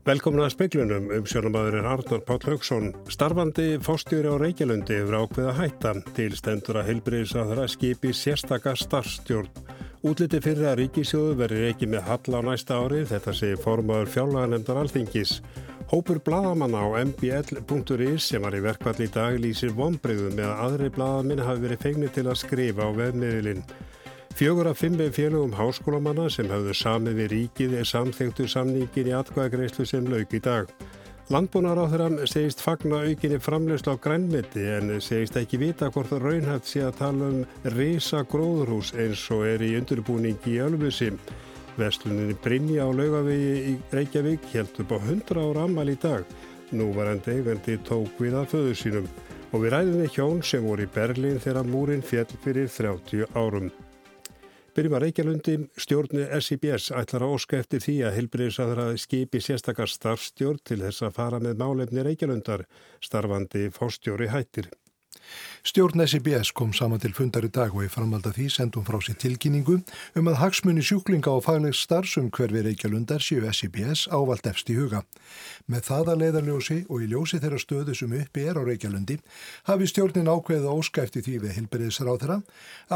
Velkomin að speiklunum um sjónumæðurinn Arnur Páll Haugsson. Starfandi fóstjóri á Reykjalundi hefur ákveða hætta til stendur að heilbriðis að það skipi sérstakar starfstjórn. Útliti fyrir að ríkisjóðu verður ekki með halla á næsta ári, þetta sé formadur fjárlaganemdar alþingis. Hópur bladamanna á mbl.is sem var í verkvall í dag lýsir vonbreyðu með að aðri bladaminn hafi verið fengni til að skrifa á vefmiðlinn. Fjögur af fimm félögum háskólamanna sem hafðu samið við ríkið er samþegtu samningin í atkvæðagreyslu sem lauk í dag. Landbúnar á þeirra segist fagna aukinni framlegslu á grænmeti en segist ekki vita hvort raunhæft sé að tala um reysa gróðurhús eins og er í undirbúningi í Ölfusi. Vestluninni Brynja á laugavegi í Reykjavík held upp á 100 ára ammal í dag. Nú var enn eigandi tók við að föðu sínum og við ræðum við hjón sem voru í Berlín þegar múrin fjell fyrir 30 árum. Byrjum að Reykjalundi, stjórnu SIBS ætlar að óska eftir því að helbriðisaðra skipi sérstakar starfstjórn til þess að fara með málefni Reykjalundar, starfandi fástjóri hættir. Stjórn SIBS kom saman til fundar í dag og í framvalda því sendum frá sér tilkynningu um að hagsmunni sjúklinga og faglegs starfsum hverfi Reykjalundar séu SIBS ávalt efst í huga. Með það að leiðarljósi og í ljósi þeirra stöðu sem uppi er á Reykjalundi hafi stjórnin ákveðið óskæfti því við hilberiðsráð þeirra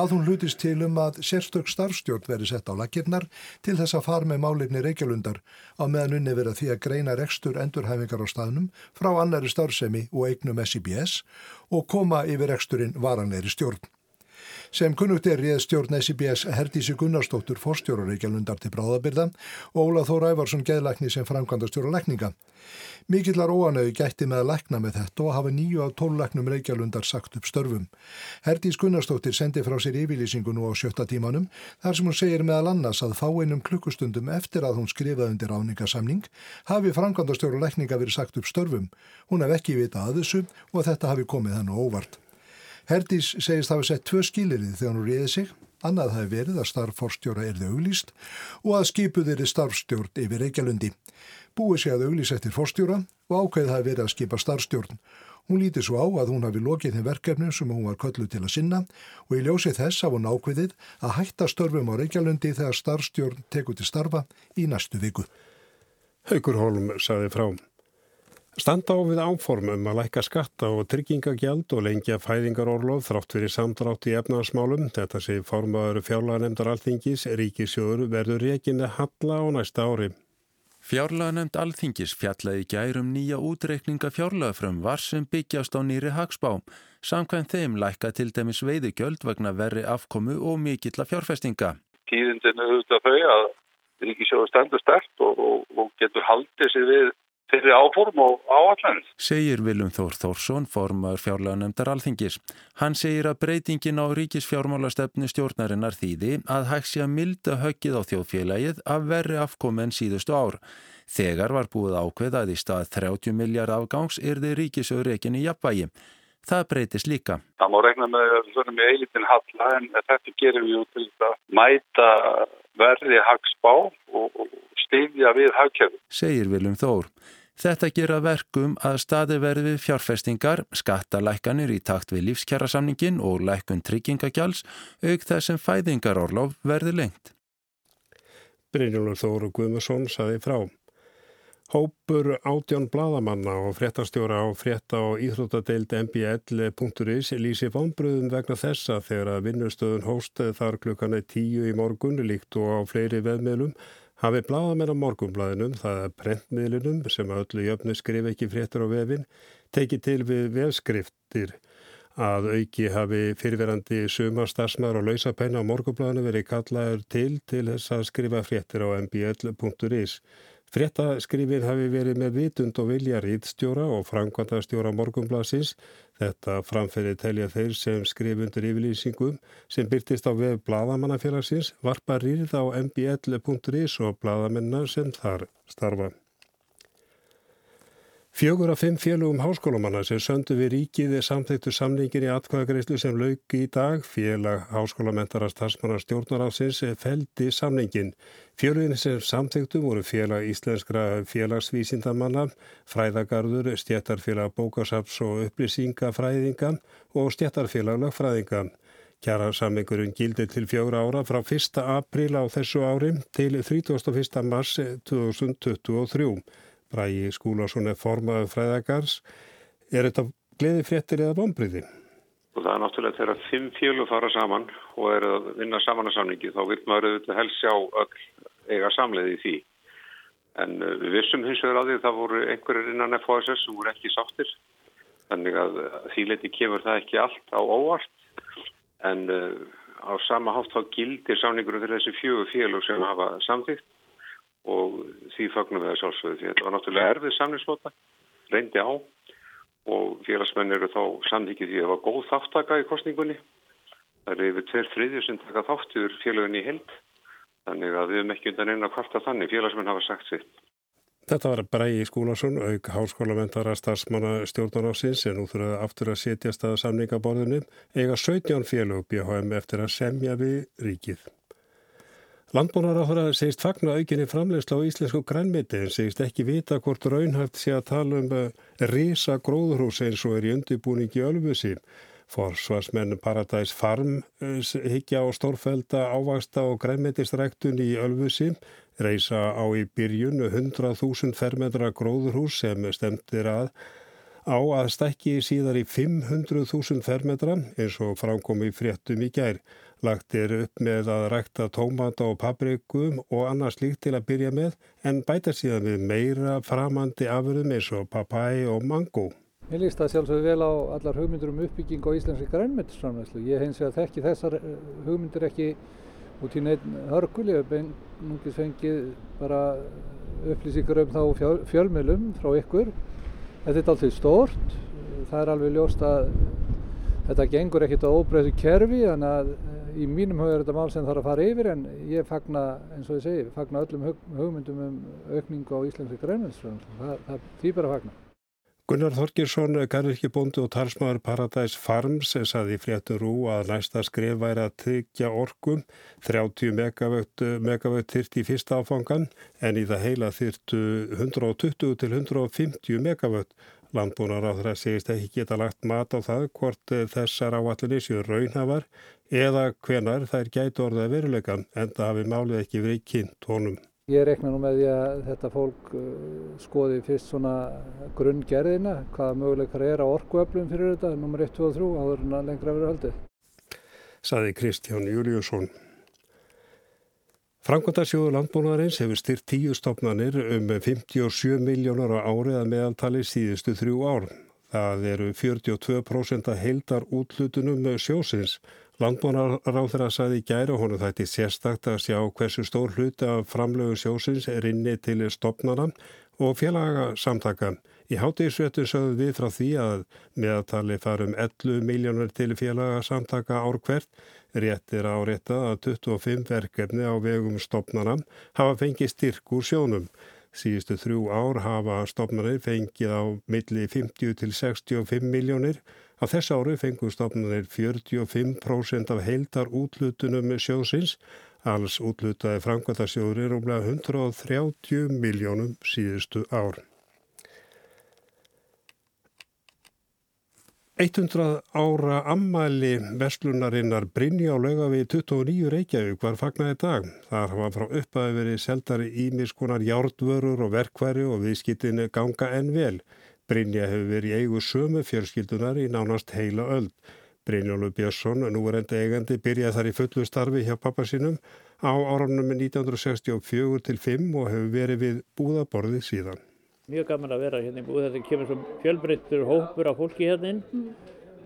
að hún hlutist til um að sérstök starfstjórn veri sett á lakirnar til þess að fara með málefni Reykjalundar á meðan unni verið því að greina rekstur endurhæfingar á staðnum frá annari starfsemi og eignum SIBS og koma yfir reksturinn varanleiri stjórn. Sem kunnugt er réð stjórn SIBS Herdísi Gunnarsdóttur fórstjóra Reykjavlundar til bráðabyrða og Óla Þór Ævarsson geðlækni sem framkvæmda stjóra lækninga. Mikillar óanauði gætti með að lækna með þetta og hafa nýju af tóllæknum Reykjavlundar sagt upp störfum. Herdís Gunnarsdóttir sendi frá sér yfirlýsingu nú á sjötta tímanum þar sem hún segir meðal annars að fáinnum klukkustundum eftir að hún skrifaði undir áningasamning hafi framkvæmda stjóra lækninga verið sagt upp störfum. Hún hef ekki vita að þessu og þetta hafi komið óvart. Herdís segist hafa sett tvö skilirið þegar hún reyði sig. Annað hafi verið að starfforstjóra erði auglýst og að skipuð er starfstjórn yfir Reykjalundi. Búið sé að auglýst eftir forstjóra og ákveð hafi verið að skipa starfstjórn. Hún lítið svo á að hún hafi lokið þeim verkefnum sem hún var köllu til að sinna og í ljósi þess hafa hún ákveðið að hætta störfum á Reykjalundi þegar starfstjórn tekur til starfa í næstu viku. Haugur Holm saði frá. Standa á við áformum að lækka skatta og tryggingagjald og lengja fæðingarorlof þrátt fyrir samdrátt í efnarsmálum. Þetta sé formaður fjárlagarnemdar alþingis, ríkisjóður verður reikinni halla á næsta ári. Fjárlaganemnd alþingis fjallaði gærum nýja útreikninga fjárlagafrömm var sem byggjast á nýri hagspá. Samkvæmt þeim lækka til dæmis veiðugjöld vegna verri afkomu og mikill að fjárfestinga. Tíðindinu auðvitað þau að ríkisjóður stendur stert og, og, og getur haldið sér við fyrir áform og áallanir. Segir Viljum Þór Þórsson, formar fjárlaganefndar alþingis. Hann segir að breytingin á ríkisfjármálastefnu stjórnarinnar þýði að hægsi að milda höggið á þjóðfélagið af verri afkomi en síðustu ár. Þegar var búið ákveðað í stað 30 miljard afgangs yrði ríkisögur rekin í jafnvægi. Það breytist líka. Það má regna með að við verðum í eilitin halla en þetta gerum við til að mæta verði hagsbá og stýðja við hagkerfi. Segir Viljum Þór. Þetta gera verkum að staði verði við fjárfestingar, skattalækkanir í takt við lífskjærasamningin og lækkun tryggingagjáls auk þess sem fæðingarorlof verði lengt. Brynjólur Þóru Guðmarsson saði frá. Hópur átjón bladamanna og fréttastjóra á frétta og íþróttadeild mbl.is lýsi vonbröðum vegna þessa þegar að vinnustöðun hóst þar klukkan er tíu í morgun líkt og á fleiri veðmiðlum hafi bladamenn á morgunblæðinum, það er prentmiðlinum sem öllu jöfnu skrif ekki fréttur á vefin, tekið til við vefskriftir að auki hafi fyrirverandi sumastarsmaður og lausapenna á morgunblæðinu verið kallaður til til þess að skrifa fréttir á mbl.is. Fréttaskrifin hafi verið með vitund og vilja rýtstjóra og framkvæmdastjóra morgunblæsins. Þetta framferði telja þeir sem skrifundur yfirlýsingum sem byrtist á vef Bladamannafélagsins varpa rýrð á mbl.is og bladamennar sem þar starfa. Fjögur af fimm félugum háskólamanna sem söndu við ríkið er samþektu samningin í atkvæðagreyslu sem lauk í dag. Félag háskólamentara starfsmannar stjórnaráðsins feldi samningin. Fjölugin sem samþektu voru félag íslenskra félagsvísindamanna, fræðagarður, stjættarfélag bókasaps og upplýsingafræðinga og stjættarfélag lögfræðinga. Kjara sammingurinn gildi til fjögra ára frá 1. apríl á þessu ári til 31. mars 2023. Brægi Skúlason er formaður fræðagars. Er þetta gleði fréttir eða bombriði? Það er náttúrulega þegar fimm fjölu fara saman og er að vinna saman að samningi þá vil maður auðvitað helst sjá öll eiga samleiði í því. En uh, við vissum hins vegar að því það voru einhverjir innan FHSS sem voru ekki sáttir. Þannig að því leti kemur það ekki allt á óvart. En uh, á sama hátt þá gildir samningurum fyrir þessi fjögur fjölu sem hafa samþýtt og því fagnum við það sjálfsögðu því þetta var náttúrulega erfið samningslota, reyndi á og félagsmenn eru þá samþykið því að það var góð þáttaka í kostningunni. Það er yfir tveir þriðjur sem taka þáttur félagunni í held. Þannig að við erum ekki undan einu að kvarta þannig. Félagsmenn hafa sagt sitt. Þetta var Bræði Skúlason, auk háskólamentara starfsmanna stjórnarásins en nú þurfaði aftur að setja stað samningaborðinu eiga 17 félög BHM eftir að semja við ríkið. Landbúnaráþara segist fagna aukinni framlegsla á íslensku grænmiti en segist ekki vita hvort raunhæft sé að tala um eh, risa gróðurhús eins og er í undirbúningi Ölfusi. Forsvarsmenn Paradise Farm eh, higgja á stórfælda ávasta og grænmitistræktun í Ölfusi reysa á í byrjun 100.000 fermetra gróðurhús sem stemtir að á að stekki síðar í 500.000 fermetra eins og framkomi fréttum í gær. Lagt er upp með að rækta tómata og paprikum og annars líkt til að byrja með en bæta síðan við meira framandi afurðum eins og papai og mango. Mér líst það sjálfsögðu vel á allar hugmyndur um uppbygging á íslenski grænmyndisframlegslu. Ég hins vegar þekki þessar eh, hugmyndir ekki út í neitt hörgul. Ég hef beinungis fengið bara upplýsingar um þá fjölmjölum frá ykkur. Þetta er alltaf stórt. Það er alveg ljóst að þetta gengur ekkert á óbreyðu kerfi þannig að í mínum huga er þetta mál sem þarf að fara yfir en ég fagna, eins og ég segi, fagna öllum hugmyndum um aukningu á Íslandsi grænmyndsfjörnum. Það, það þýpar að fagna. Gunnar Þorkirsson, garðirkibóndi og talsmaður Paradise Farms saði í fléttur rú að næsta skrif væri að tyggja orkum 30 megavött þyrti í fyrsta áfangan en í það heila þyrtu 120 til 150 megavött. Landbúnar á það segist ekki geta lagt mat á það hvort þessar áallinni séu raunhafar eða hvenar þær gætu orðið veruleika en það hafi málið ekki verið kynnt honum. Ég reikna nú með því að þetta fólk uh, skoði fyrst svona grunngerðina, hvaða möguleikar er á orkuöflum fyrir þetta, nummer 1, 2 og 3, áður en að lengra verið haldið. Saði Kristján Júliusson. Frankvæntarsjóður landbúnaðarins hefur styrt tíu stopnarnir um 57 miljónar á árið að meðaltali síðustu þrjú ár. Það eru 42% að heildar útlutunum sjósins. Landbúnaráð þeirra saði og honum þætti sérstakt að sjá hversu stór hluti af framlögu sjósins er inni til stopnana og félagasamtaka. Í hátíðsvettu sögðu við frá því að meðatali farum 11 miljónur til félagasamtaka ár hvert. Rétt er árétta að 25 verkefni á vegum stopnana hafa fengið styrk úr sjónum. Síðustu þrjú ár hafa stopnarnir fengið á milli 50 til 65 miljónir Á þess áru fengur stofnunir 45% af heildar útlutunum sjóðsins. Alls útlutaði framkvæmtasjóður um 130 miljónum síðustu ár. 100 ára ammæli verslunarinnar Brynja á laugavi 29 Reykjavík var fagnæði dag. Þar hafa frá uppaði verið seldari ímiskonar járdvörur og verkværi og viðskiptinu ganga en vel. Brynja hefur verið í eigu sömu fjörskildunar í nánast heila öll. Brynjólu Björnsson, nú er enda eigandi, byrjaði þar í fullu starfi hjá pappa sínum á árunum 1964 til 5 og hefur verið við búðaborðið síðan. Mjög gaman að vera hérna í búð. Þetta kemur svo fjölbreyttur hópur af fólki hérna inn.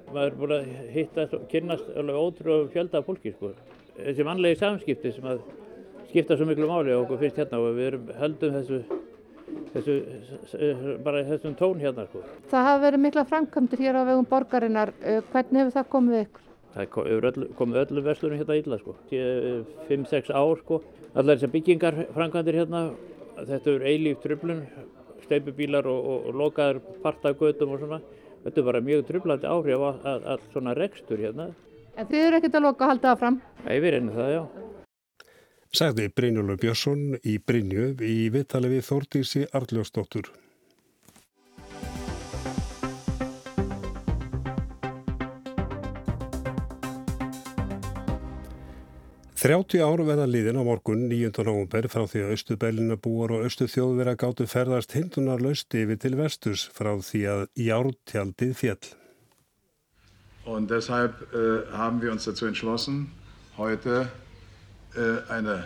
Maður er búin að hitta og kynast alveg ótrúið fjölda af fólki. Sko. Þessi mannlegi samskipti sem að skipta svo miklu máli og okkur finnst hérna og við erum höldum þessu þessu, bara þessum tón hérna sko. Það hafa verið mikla framkvæmdur hér á vegum borgarinnar. Eh, hvernig hefur það komið ykkur? Það öll, komið öllum vestlunum hérna illa sko. 5-6 ár sko. Allar þessar byggingar framkvæmdur hérna, þetta eru eilíf tröflun, steipubílar og, og, og lokaður partagötum og svona. Þetta er bara mjög tröflandi áhrif að allt svona rekstur hérna. En þið eru ekkert að loka að halda það fram? Nei, við erum það, já sagði Brynjólu Björnsson í Brynju í viðtali við Þórdísi Arljósdóttur. 30 áru verða liðin á morgun 9. november frá því að austu Berlínabúar og austu þjóðverða gáttu ferðast hindunar lausti yfir til vestus frá því að jártjaldið fjell. Und deshalb äh, haben wir uns dazu entschlossen, heute äh, eine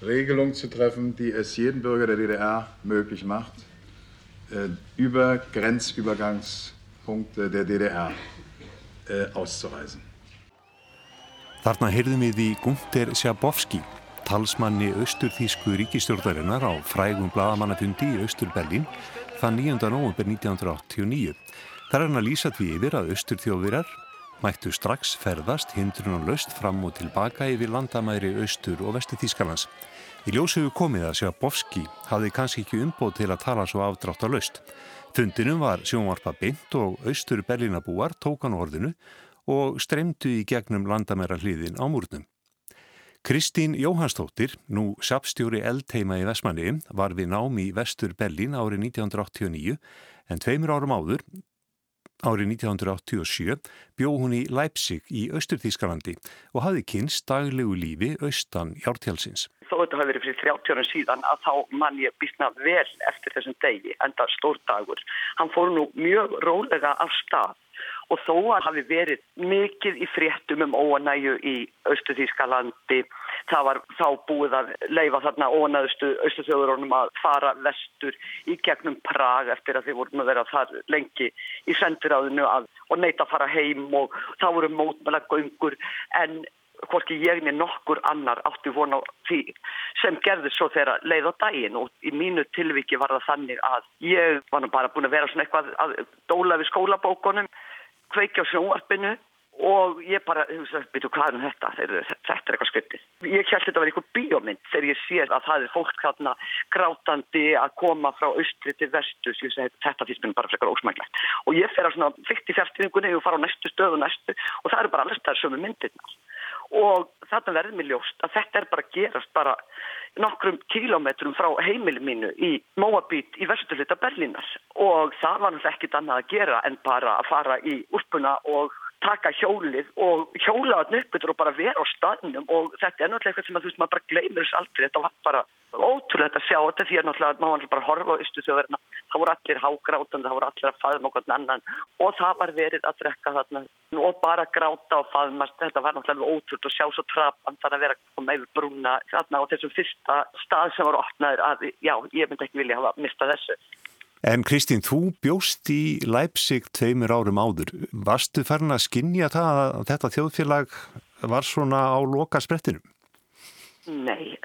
Regelung zu treffen, die es jedem Bürger der DDR möglich macht, äh, über Grenzübergangspunkte der DDR äh, auszureisen. Þarna heyrðum við í Gunther Sjabovski, talsmanni austurþísku ríkistjórnarinnar á frægum bladamannafundi í Austur-Berlín þann 9. november 1989. Það er hann að lýsa því yfir að austurþjóðvirar mættu strax ferðast hindrun og löst fram og tilbaka yfir landamæri austur og vestu Þískarlands. Í ljósuðu komið að Sjabovski hafði kannski ekki umbóð til að tala svo afdrátt að löst. Fundinum var sjónvarpa beint og austur Berlínabúar tókan orðinu og streymdu í gegnum landamæra hliðin á múrnum. Kristín Jóhannsdóttir, nú sapstjóri eldteima í Vestmanni, var við námi í Vestur Berlín árið 1989 en tveimur árum áður, árið 1987, bjó hún í Leipzig í Östurþískalandi og hafði kynst daglegu lífi austan hjártjálsins. Þó þetta hafi verið fyrir 30 ára síðan að þá mann ég býstna vel eftir þessum degi, enda stór dagur. Hann fór nú mjög rólega af stað og þó að hafi verið mikið í fréttum um óanægu í Östuþískalandi það var þá búið að leifa þarna óanægustu Östuþjóðurónum að fara vestur í gegnum Prag eftir að þeir voru að vera þar lengi í sendiráðinu og neyta að fara heim og þá voru mótmæla göngur en hvorki ég niður nokkur annar áttu vona því sem gerði svo þegar leið á daginn. Og í mínu tilviki var það þannig að ég var bara búin að vera svona eitthvað að dóla við skólabókonum kveikja á sjónvarpinu og ég bara, þú veist, veitu hvað er þetta? Þetta er eitthvað skryttið. Ég held þetta að vera eitthvað bíómynd þegar ég sé að það er fólk þarna grátandi að koma frá austri til vestus, ég segi þetta mér bara frekar ósmæglegt. Og ég fer á svona fyrst í fjartíðingunni og fara á næstu stöðu næstu og það eru bara alltaf sömu myndirna. Og þarna verður mér ljóst að þetta er bara gerast bara nokkrum kílometrum frá heimili mínu í Móabít í vesturlita Berlínar. Og það var náttúrulega ekkit annað að gera en bara að fara í úrpuna og taka hjólið og hjóla þarna uppbyttur og bara vera á staðnum og þetta er náttúrulega eitthvað sem að þú veist maður bara gleymir þess aldrei, þetta var bara ótrúlega að sjá þetta því að náttúrulega maður bara horfa á ystu þjóðverðina, það voru allir hágrátandi, það voru allir að faðma okkur annan og það var verið að drekka þarna. Og bara gráta og faðmast, þetta var náttúrulega ótrúlega að sjá svo trapan þar að vera með brúna þarna á þessum fyrsta stað sem var opnaður að já, ég myndi ekki vilja hafa mistað þessu. En Kristín, þú bjóst í Leipzig tveimur árum áður. Varstu farin að skinja það að þetta þjóðfélag var svona á loka sprettinum? Nei,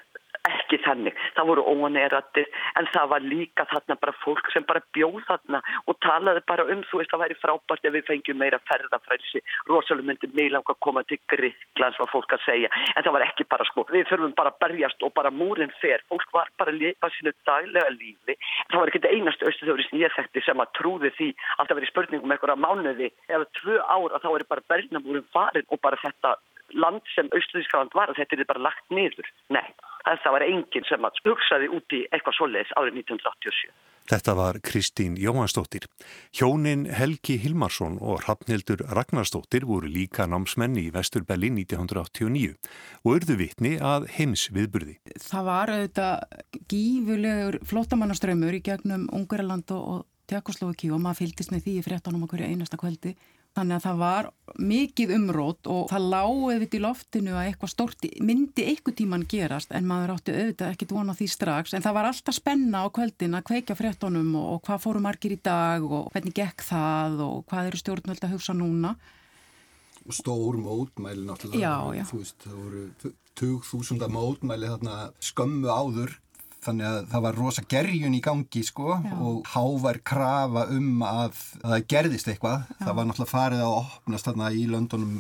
ekki þannig. Það voru óanerattir en það var líka þarna bara fólk sem bara bjóð þarna og talaði bara um þú veist að það væri frábært ef við fengjum meira ferðafrælsi. Rosalega myndi meilanga að koma til Gríklands var fólk að segja en það var ekki bara sko. Við þurfum bara að berjast og bara múrin fer. Fólk var bara að lifa sínu daglega lífi. Það var ekki þetta sem ég þekkti sem að trúði því að það veri spurningum eitthvað mánuði eða tvö ár að þá er bara berlinamúrin farin og bara þetta land sem Austurískaland var að þetta er bara lagt niður. Nei, það var enginn sem hugsaði úti eitthvað svoleiðis árið 1987. Þetta var Kristín Jóhansdóttir. Hjónin Helgi Hilmarsson og Hrafnildur Ragnarsdóttir voru líka námsmenn í Vesturbelli 1989 og urðu vitni að heims viðburði. Það var auðvitað gífulegur flótamannaströymur í gegnum Ungaraland og Tjekkoslovaki og maður fylgist með því í fréttanum okkur einasta kvöldi Þannig að það var mikið umrót og það láði við í loftinu að eitthvað stort myndi eitthvað tíman gerast en maður átti auðvitað ekkit vona því strax en það var alltaf spenna á kvöldin að kveikja fréttonum og, og hvað fóru margir í dag og hvernig gekk það og hvað eru stjórnvöld að hugsa núna. Stór mótmæli náttúrulega, já, já. þú veist, það voru 20.000 mótmæli þarna skömmu áður þannig að það var rosa gerjun í gangi sko Já. og hávar krafa um að það gerðist eitthvað Já. það var náttúrulega farið að opnast þarna í löndunum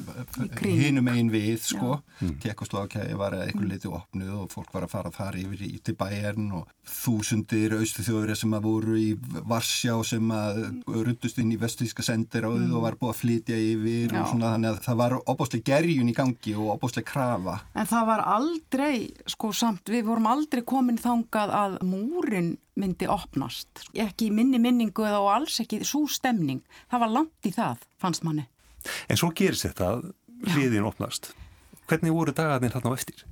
hinum einn við sko mm. Tjekkoslovakia var eitthvað litið opnuð og fólk var að fara þar yfir í til bæjarn og þúsundir austu þjóður sem að voru í Varsjá sem að ruttust inn í vestíska sendir mm. og var búið að flytja yfir Já. og svona þannig að það var opbáslega gerjun í gangi og opbáslega krafa En það var aldrei sko samt við vorum aldrei komin þanga þangað að múrin myndi opnast. Ekki minni minningu eða og alls ekki svo stemning. Það var langt í það, fannst manni. En svo gerist þetta, hliðin opnast. Hvernig voru dagarnir þarna á eftir?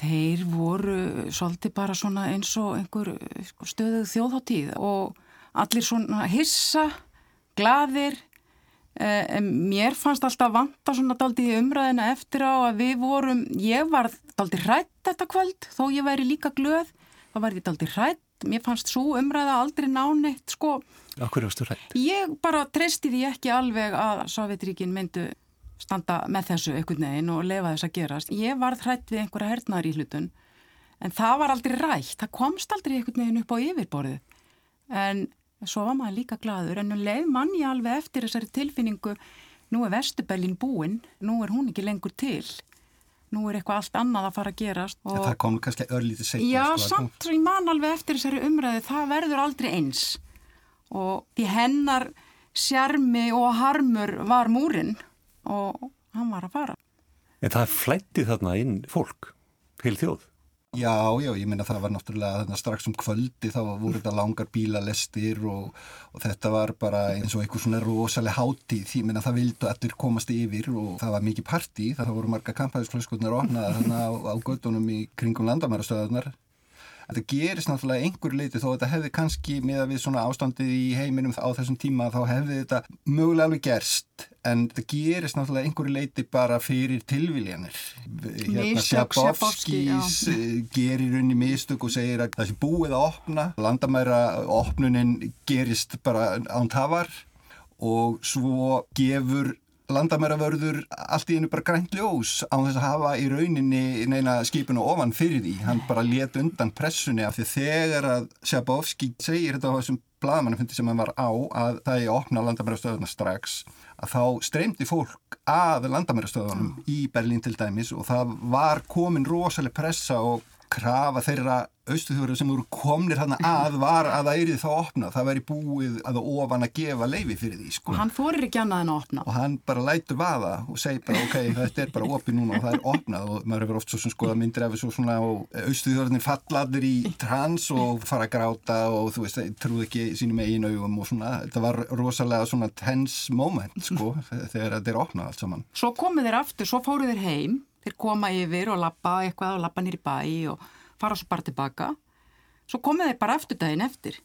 Þeir voru svolítið bara svona eins og einhver sko, stöðuð þjóðháttíð og allir svona hissa, gladir. Eh, mér fannst alltaf vanta svona daldið í umræðina eftir á að við vorum, ég var daldið hrætt þetta kvöld þó ég væri líka glöð, þá var ég daldið hrætt. Mér fannst svo umræða aldrei nánitt sko. Akkur ástu hrætt? Ég bara treysti því ekki alveg að Sovjetríkin myndu standa með þessu einhvern veginn og lefa þess að gerast. Ég var hrætt við einhverja hernaðar í hlutun en það var aldrei rætt, það komst aldrei einhvern veginn upp á yfirborðið en svo var maður líka gladur en nú um leið mann ég alveg eftir þessari tilfinningu nú er Vestubellin búinn, nú er hún ekki lengur til nú er eitthvað allt annað að fara að gerast og... Það kom kannski örlítið segna Já, sko, samt svo ég man alveg eftir þessari umræði það verður aldrei eins og því hennar sjarmi og harmur var múrin og hann var að fara. En það flætti þarna inn fólk, heil þjóð? Já, já, ég minna það var náttúrulega strax um kvöldi þá voru þetta langar bílalestir og, og þetta var bara eins og einhver svona rosalega hátíð, ég minna það vildu allir komast yfir og það var mikið parti, það voru marga kampæðisflöskurnar ofnaða þarna á, á göttunum í kringum landamærastöðunar Þetta gerist náttúrulega einhver leiti þó að þetta hefði kannski með að við svona ástandið í heiminum á þessum tíma þá hefði þetta mögulega alveg gerst en þetta gerist náttúrulega einhverju leiti bara fyrir tilviljanir. Hérna Sjabovskis eh, gerir unni mistök og segir að það sé búið að opna. Landamæra opnunin gerist bara án tafar og svo gefur landamæravörður allt í einu bara grænt ljós á þess að hafa í rauninni neina skipinu ofan fyrir því. Hann bara let undan pressunni af því þegar að Sjabovski segir þetta á þessum bladamannafundi sem hann var á að það er opna landamærastöðuna strax að þá streymdi fólk að landamærastöðunum mm. í Berlín til dæmis og það var komin rosalega pressa og krafa þeirra austuþjóður sem voru komnir hann að var að það erið þá opna það væri búið að ofan að gefa leifi fyrir því sko. og hann fórir ekki annað en að opna. Og hann bara lætur vaða og segir bara ok, þetta er bara opið núna og það er opnað. Og maður hefur oft svo skoða myndir af þessu svona og austuþjóðurinn falladir í trans og fara að gráta og þú veist, trúð ekki sínum eigin augum og svona, þetta var rosalega svona tense moment sko þegar þetta er opnað allt saman. Svo komið þeir aftur, svo fóruð þeir heim þeir koma yfir og lappa eitthvað og lappa nýri bæ og fara svo bara tilbaka. Svo komið þeir bara eftir daginn eftir.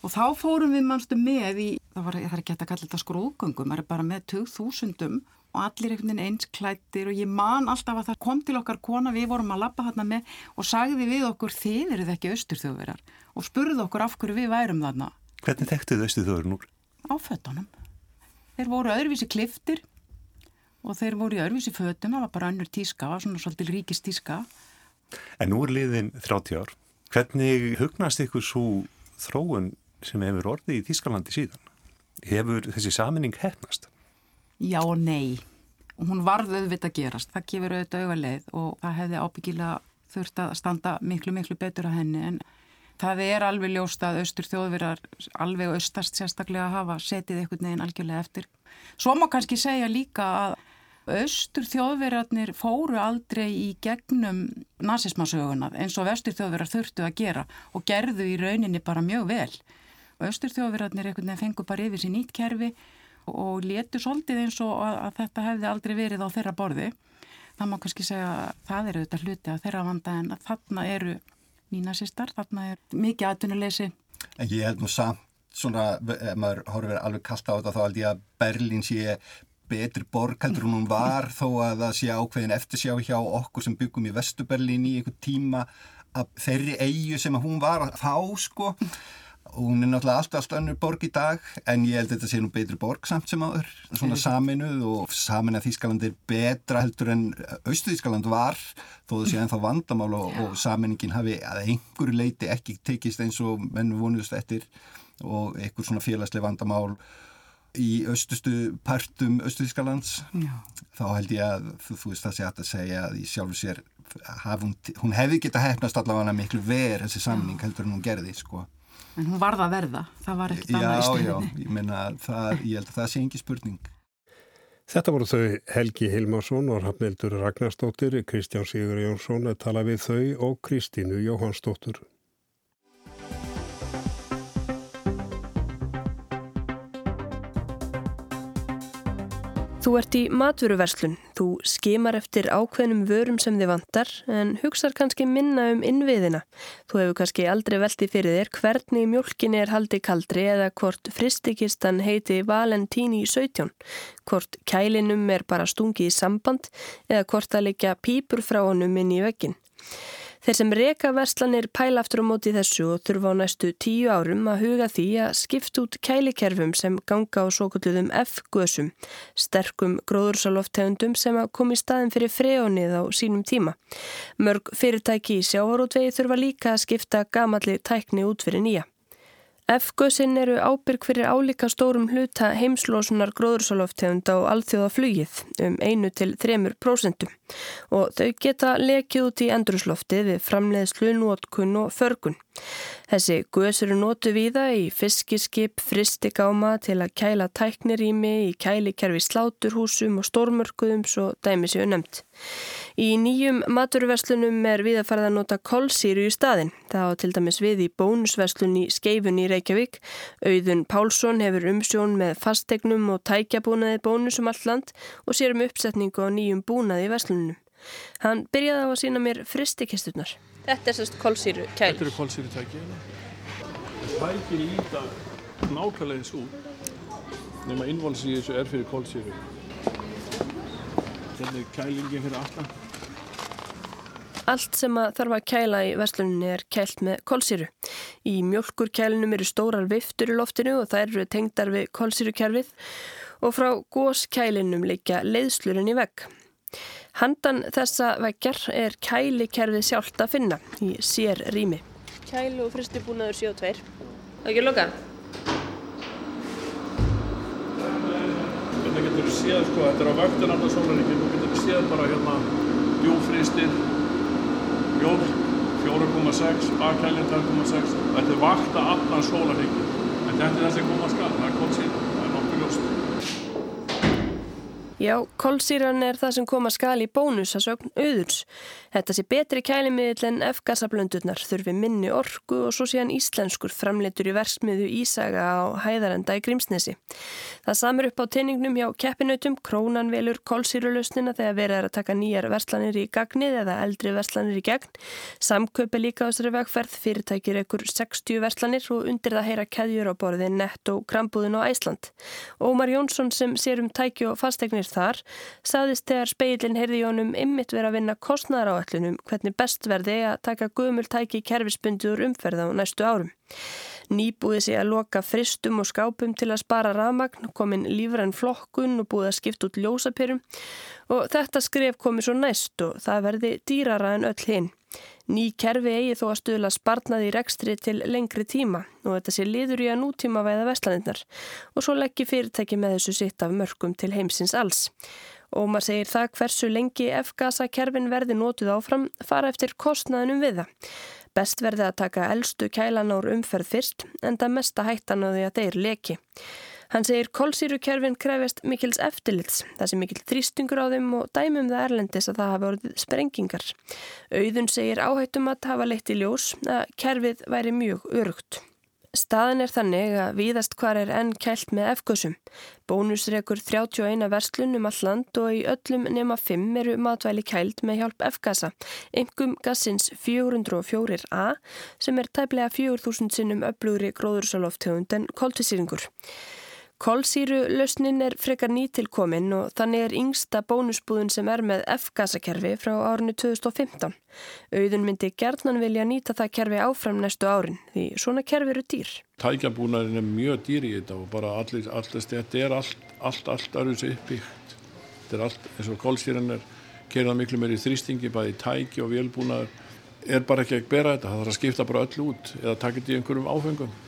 Og þá fórum við mannstu með í það var, það er ekki að kalla þetta skrúðgöngum það er bara með 2000 og allir einhvern veginn eins klættir og ég man alltaf að það kom til okkar kona við vorum að lappa þarna með og sagði við okkur þið eruð ekki austurþjóðverjar. Og spurði okkur af hverju við værum þarna. Hvernig þekktuðu austurþjóðverjum úr? Á föttunum Þeir voru öðruvísi kliftir og þeir voru í örfísi fötum, það var bara önnur tíska, var svona svolítið ríkist tíska. En nú er liðin 30 ár. Hvernig hugnast ykkur svo þróun sem hefur orðið í Tískalandi síðan? Hefur þessi saminning hefnast? Já og nei. Hún varð auðvitað að gerast. Það gefur auðvitað auðvaleið og það hefði ábyggilega þurft að standa miklu, miklu betur að henni en það er alveg ljóst að austur þjóðverðar alveg austast sérstaklega hafa setið einhvern veginn algjörlega eftir. Svo má kannski segja líka að austur þjóðverjarnir fóru aldrei í gegnum nazismasögunar eins og vestur þjóðverjar þurftu að gera og gerðu í rauninni bara mjög vel. Austur þjóðverjarnir einhvern veginn fengu bara yfir sér nýtt kerfi og letu svolítið eins og að, að þetta hefði aldrei verið á þeirra borði. Það má kannski segja að það eru þetta hluti að þeirra vanda en þarna eru nínasistar, þarna er mikið aðtunuleysi. En ég held nú samt svona, ef maður horfir alveg kallt á þetta þá held ég að Berlín sé betri borg heldur hún var þó að það sé ákveðin eftirsjá hjá okkur sem byggum í Vestuberlín í einhver tíma að þeirri eigu sem hún var þá sko. Og hún er náttúrulega alltaf alltaf önnur borg í dag en ég held að þetta sé nú betri borg samt sem aður, svona saminuð og samin að Þískaland er betra heldur en Austuðískaland var þó það sé ennþá vandamál og, og saminningin hafi að einhverju leiti ekki tekist eins og menn vonuðust eftir og einhver svona félagsleg vandamál í austustu partum Östuðískalands þá held ég að þú, þú veist það sé að segja að í sjálfu sér hún, hún hefði geta hefnast allavega miklu ver þessi samning heldur en hún gerði sko. En hún varða að verða, það var ekkert annað í stöðinni. Já, já, ég menna það, ég held að það sé engi spurning. Þetta voru þau Helgi Hilmarsson og Rafnildur Ragnarstóttir, Kristján Sigur Jónsson að tala við þau og Kristínu Jóhannsdóttur. Þú ert í matvöruverslun, þú skimar eftir ákveðnum vörum sem þið vantar en hugsar kannski minna um innviðina. Þú hefur kannski aldrei veltið fyrir þér hvernig mjölkinni er haldið kaldri eða hvort fristikistan heiti Valentini 17, hvort kælinum er bara stungið í samband eða hvort það leikja pípur frá honum inn í vekkin. Þeir sem reka verslanir pæla aftur á móti þessu og þurfa á næstu tíu árum að huga því að skipta út kælikerfum sem ganga á svo kulluðum F-gösum, sterkum gróðursaloftegundum sem að komi í staðin fyrir freonið á sínum tíma. Mörg fyrirtæki í sjávarótvegi þurfa líka að skipta gamalli tækni út fyrir nýja. F-gössin eru ábyrg fyrir álíka stórum hluta heimslósunar gróðursaloftegund á alþjóðaflugið um einu til þremur prósentum og þau geta lekið út í endurslofti við framleiðslu, nótkun og förgun. Þessi gös eru nótu víða í fiskiskip, fristigáma til að kæla tæknirými, í kælikerfi sláturhúsum og stórmörkuðum svo dæmi séu nefnt. Í nýjum maturverslunum er við að fara að nota kolsýru í staðin. Það á til dæmis við í bónusverslun í Skeifun í Reykjavík. Auðun Pálsson hefur umsjón með fastegnum og tækjabúnaði bónusum allt land og sér um uppsetningu á nýjum búnaði í verslunum. Hann byrjaði á að sína mér fristikisturnar. Þetta er sérst kolsýru kæl. Þetta eru kolsýru tæki. Tæki líta nákvæmlega eins út nema innvolsi í þessu er fyrir kolsýru. Þetta er kælingin fyrir alltaf. Allt sem að þarf að kæla í versluninni er kælt með kolsýru. Í mjölkurkælinum eru stórar viftur í loftinu og það eru tengdar við kolsýrukerfið og frá góskælinum leikja leiðslurinn í vegg. Handan þessa veggjar er kælikerfið sjálft að finna í sér rými. Kælu og fristibúnaður 7.2. Það ekki loka? Þetta getur séð sko, þetta er á vaktin alltaf sólaríkinn og getur séð bara hérna djúfristir, mjölk 4,6, bakkælinn 2,6. Þetta er vakta allan sólaríkinn. En þetta er það sem koma að skala, það er kólsýra, það er nokkuð ljóst. Já, kolsýran er það sem kom að skali bónus að sögn auðurs. Þetta sé betri kælimiðil en F-gasablöndurnar þurfi minni orku og svo sé hann íslenskur framleitur í versmiðu Ísaga á hæðarenda í Grímsnesi. Það samur upp á teiningnum hjá keppinautum, krónan velur kolsýrulausnina þegar verið er að taka nýjar verslanir í gagnið eða eldri verslanir í gegn. Samköpi líka á þessari vegferð, fyrirtækir ekkur 60 verslanir og undir það heyra keðjur á borði nett og krambúðin á Æsland. Ómar Jónsson sem sér um tæki og fastegnir þar, saðist þegar speilin heyrði jónum ymmit verið að vinna kostnæðar á öllunum hvernig best verði að taka gumul tæki kerfisbundur umferð á næstu árum. Nýbúið sé að loka fristum og skápum til að spara rafmagn, komin lífræn flokkun og búið að skipta út ljósapyrum og þetta skref komi svo næst og það verði dýrara en öll hinn. Ný kerfi eigi þó að stuðla sparnaði í rekstri til lengri tíma og þetta sé liður í að nútíma væða vestlandinnar og svo leggji fyrirtæki með þessu sitt af mörgum til heimsins alls. Ómar segir það hversu lengi F-gasa kerfin verði nótuð áfram fara eftir kostnaðunum við það. Best verði að taka eldstu kælan ár umferð fyrst en það mesta hættan á því að þeir leki. Hann segir kolsýrukerfin krefjast mikils eftirlits, það sem mikil þrýstingur á þeim og dæmum það erlendis að það hafa orðið sprengingar. Auðun segir áhættum að hafa leitt í ljós að kerfið væri mjög örugt. Staðin er þannig að víðast hvar er enn kælt með efgössum. Bónusrekur 31 verslun um all land og í öllum nema 5 eru matvæli kælt með hjálp F-gasa, engum gassins 404A sem er tæplega 4000 sinnum öflugri gróðursaloftegund en koltvísýringur. Kolsýru lausnin er frekar nýtilkomin og þannig er yngsta bónusbúðun sem er með F-gasakerfi frá árinu 2015. Auðun myndi gerðnan vilja nýta það kerfi áfram næstu árin því svona kerfi eru dýr. Tækjabúnarin er mjög dýr í þetta og bara allir, allir þetta er allt, allt, allt aðeins uppbyggt. Þetta er allt eins og kolsýran er kerðað miklu meiri þrýstingi bæði tæki og vélbúnaður er bara ekki að bera þetta. Það þarf að skipta bara öll út eða taka þetta í einhverjum áfengum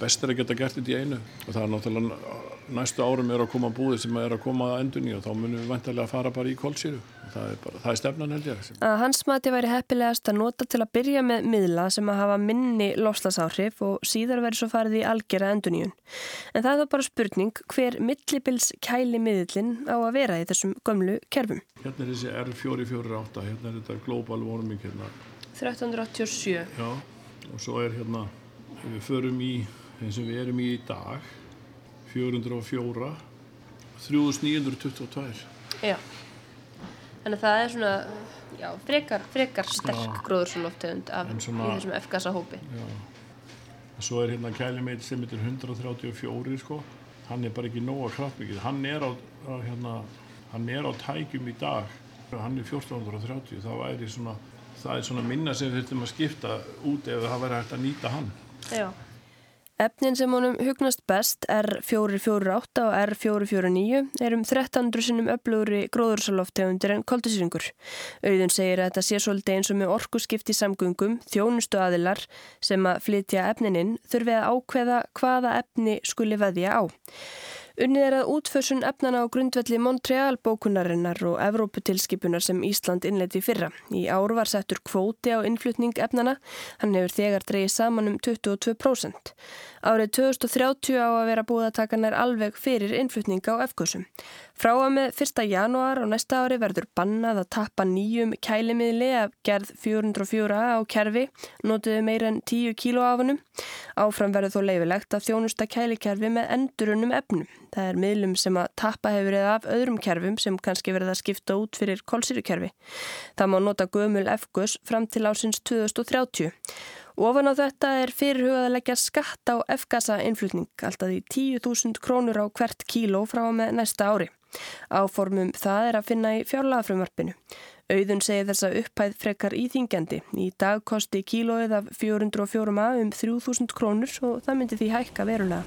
best er að geta gert þetta í einu. Og það er náttúrulega næstu árum er að koma búið sem er að koma að endunni og þá munum við vantarlega að fara bara í kólsýru það er, bara, það er stefnan held ég. Að Hans mati væri heppilegast að nota til að byrja með miðla sem að hafa minni lofslasáhrif og síðar verið svo farið í algjörða enduníun en það er þá bara spurning hver millibils kæli miðlinn á að vera í þessum gömlu kerfum. Hérna er þessi R448 hérna er þetta global warming hérna. 1387 Já og svo er hérna við förum í eins og við erum í dag 404 3922. Já, þannig að það er svona, já, frekar, frekar sterk gróðursaloftegund af svona, í þessum F-gasa hópi. Já, og svo er hérna kælimeil sem heitir 134 sko, hann er bara ekki nóga kraftmikið, hann er á, á hérna, hann er á tækjum í dag, hann er 1430, það væri svona, það er svona minna sem við þurfum að skipta út ef það væri hægt að nýta hann. Já. Efnin sem honum hugnast best R448 og R449 er um 1300 sinnum öflugri gróðursaloftegundir en koldusýringur. Auðun segir að þetta sé svolítið eins og með orkuskipt í samgöngum, þjónustu aðilar sem að flytja efnininn þurfi að ákveða hvaða efni skuli veðja á. Unnið er að útförsun efnana á grundvelli Montreal bókunarinnar og Evróputilskipunar sem Ísland innleiti fyrra. Í ár var settur kvóti á innflutning efnana, hann hefur þegar dreyið saman um 22%. Árið 2030 á að vera búið að taka nær alveg fyrir innflutning á efkursum. Frá að með 1. janúar og næsta ári verður bannað að tappa nýjum kælimiðli af gerð 404 á kerfi, notuðu meir en 10 kíló af hannum. Áfram verður þó leifilegt að þjónusta kælikerfi með endurunum efnum. Það er miðlum sem að tappa hefur eða af öðrum kerfum sem kannski verða að skipta út fyrir kólsýrukerfi. Það má nota gömul efgus fram til ásins 2030. Ofan á þetta er fyrirhugað að leggja skatt á F-gasa innflutning, alltaf í 10.000 krónur á hvert kíló frá með næsta ári. Áformum það er að finna í fjárlagafrömmarpinu. Auðun segir þessa upphæð frekar íþingjandi. Í dag kosti kílóið af 404 maður um 3.000 krónur og það myndi því hækka verulega.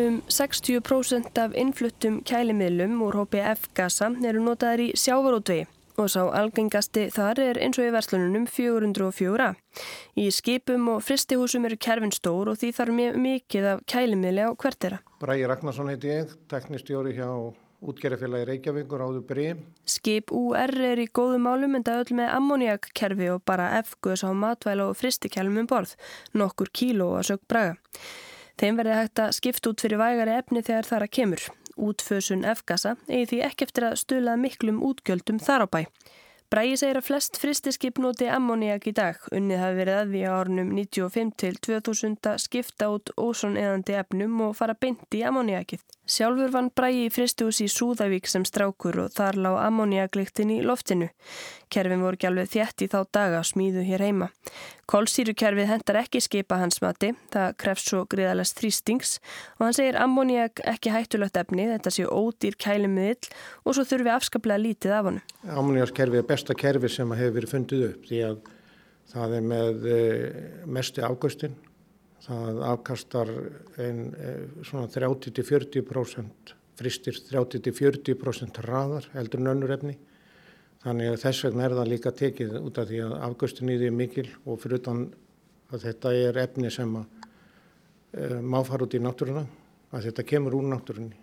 Um 60% af innfluttum kælimiðlum úr hópi F-gasa eru notaður í sjávarótvegi og sá algengasti þar er eins og í verslununum 404. Í skipum og fristihúsum eru kerfin stór og því þarf mjög mikið af kælimiðli á hvertera. Bræði Ragnarsson heiti ég, teknistjóri hjá útgerðafélagi Reykjavíkur áður breym. Skip UR er í góðu málum en það öll með ammoniakkerfi og bara F-gus á matvæla og fristikælum um borð, nokkur kíló að sög braga. Þeim verði hægt að skipta út fyrir vægari efni þegar þar að kemur. Útfösun F-gasa eigi því ekki eftir að stula miklum útgjöldum þar á bæ. Bræði segir að flest fristiskip noti ammoniak í dag. Unnið hafi verið að því á árunum 95 til 2000 skipta út ósón eðandi efnum og fara beint í ammoniakið. Sjálfur vann Bræði í fristihús í Súðavík sem strákur og þar lág ammoniaglíktin í loftinu. Kerfin voru ekki alveg þjætt í þá daga smíðu hér heima. Kólsýrukerfið hendar ekki skipa hans mati, það krefst svo griðalast þrýstings og hann segir ammoniak ekki hættulegt efni, þetta séu ódýr kælumiðil og svo þurfi afskaplega lítið af hann. Ammoniakskerfið er besta kerfi sem hefur verið fundið upp því að það er með eh, mestu águstin það afkastar en, eh, svona 30-40% fristir 30-40% raðar heldur en önnur efni. Þannig að þess vegna er það líka tekið út af því að afgöstin í því er mikil og fyrir utan að þetta er efni sem að e, má fara út í náttúruna að þetta kemur úr náttúrunni.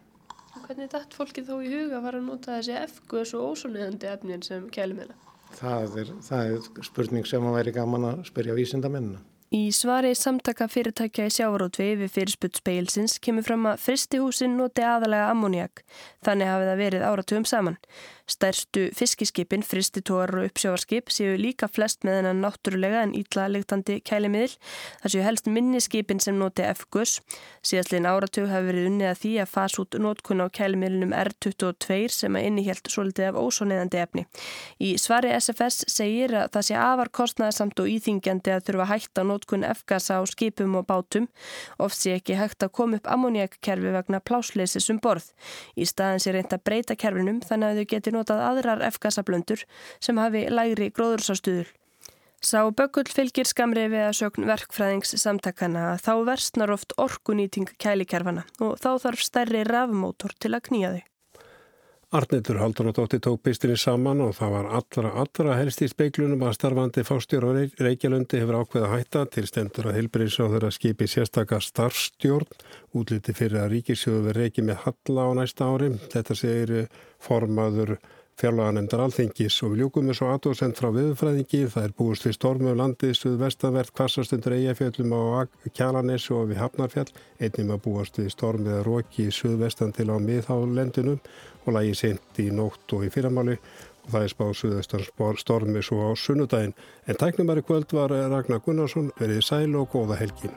Hvernig dætt fólki þó í huga var að nota þessi F-gus og ósónuðandi efnin sem kælum eða? Það er, það er spurning sem að væri gaman að spyrja vísindamennina Í svari samtaka fyrirtækja í sjávarótvi við fyrirsputtspeilsins kemur fram að fristihúsin noti aðalega ammoniak, þannig hafið það verið áratugum saman. Stærstu fiskiskipin, fristitóar og uppsjávarskip séu líka flest með hennan náttúrulega en ítla ligtandi kælimiðl. Það séu helst minniskipin sem noti F-gus. Síðastlegin áratug hafi verið unnið að því að fasa út nótkun á kælimiðlunum R22 sem að innihjælt svolítið af ósóniðandi efni. Í svari SFS segir að það sé afar kostnæðasamt og íþingjandi að þurfa hægt á nótkun F-gasa á skipum og bátum. Oft sé ekki hægt að koma upp ammoniakkerfi vegna plásleysis um borð. Í staðin sé reynd að breyta kerfinum þannig að þau geti notað aðrar F-gasablöndur sem hafi lægri gróðursástuðul. Sá bökull fylgir skamri við að sögn verkfræðings samtakana að þá versnar oft orkunýting kælikerfana og þá þarf stærri rafmótor til að knýja þau. Arnildur Halduradóttir tók pistinni saman og það var allra, allra helst í speiklunum að starfandi fástjóra Reykjalundi hefur ákveða hætta til stendur að heilbreyðsjóður að skipi sérstakar starfstjórn útliti fyrir að ríkisjóðu verið reykið með halla á næsta ári. Þetta segir formaður fjárlaganemndar alþengis og við ljúkum þessu aðdóðsend frá viðfræðingi. Það er búist við stormu um landið, stuð vestanvert, kvassastundur eigafjöllum á Kjalanessu og við Hafnarfjall. Einnig maður búast við stormið að róki í suðvestan til á miðhálendunum og lagi sent í nótt og í fyrramáli og það er spáð suðvestan stormi svo á sunnudaginn. En tæknumæri kvöld var Ragnar Gunnarsson, verið sæl og góða helgin.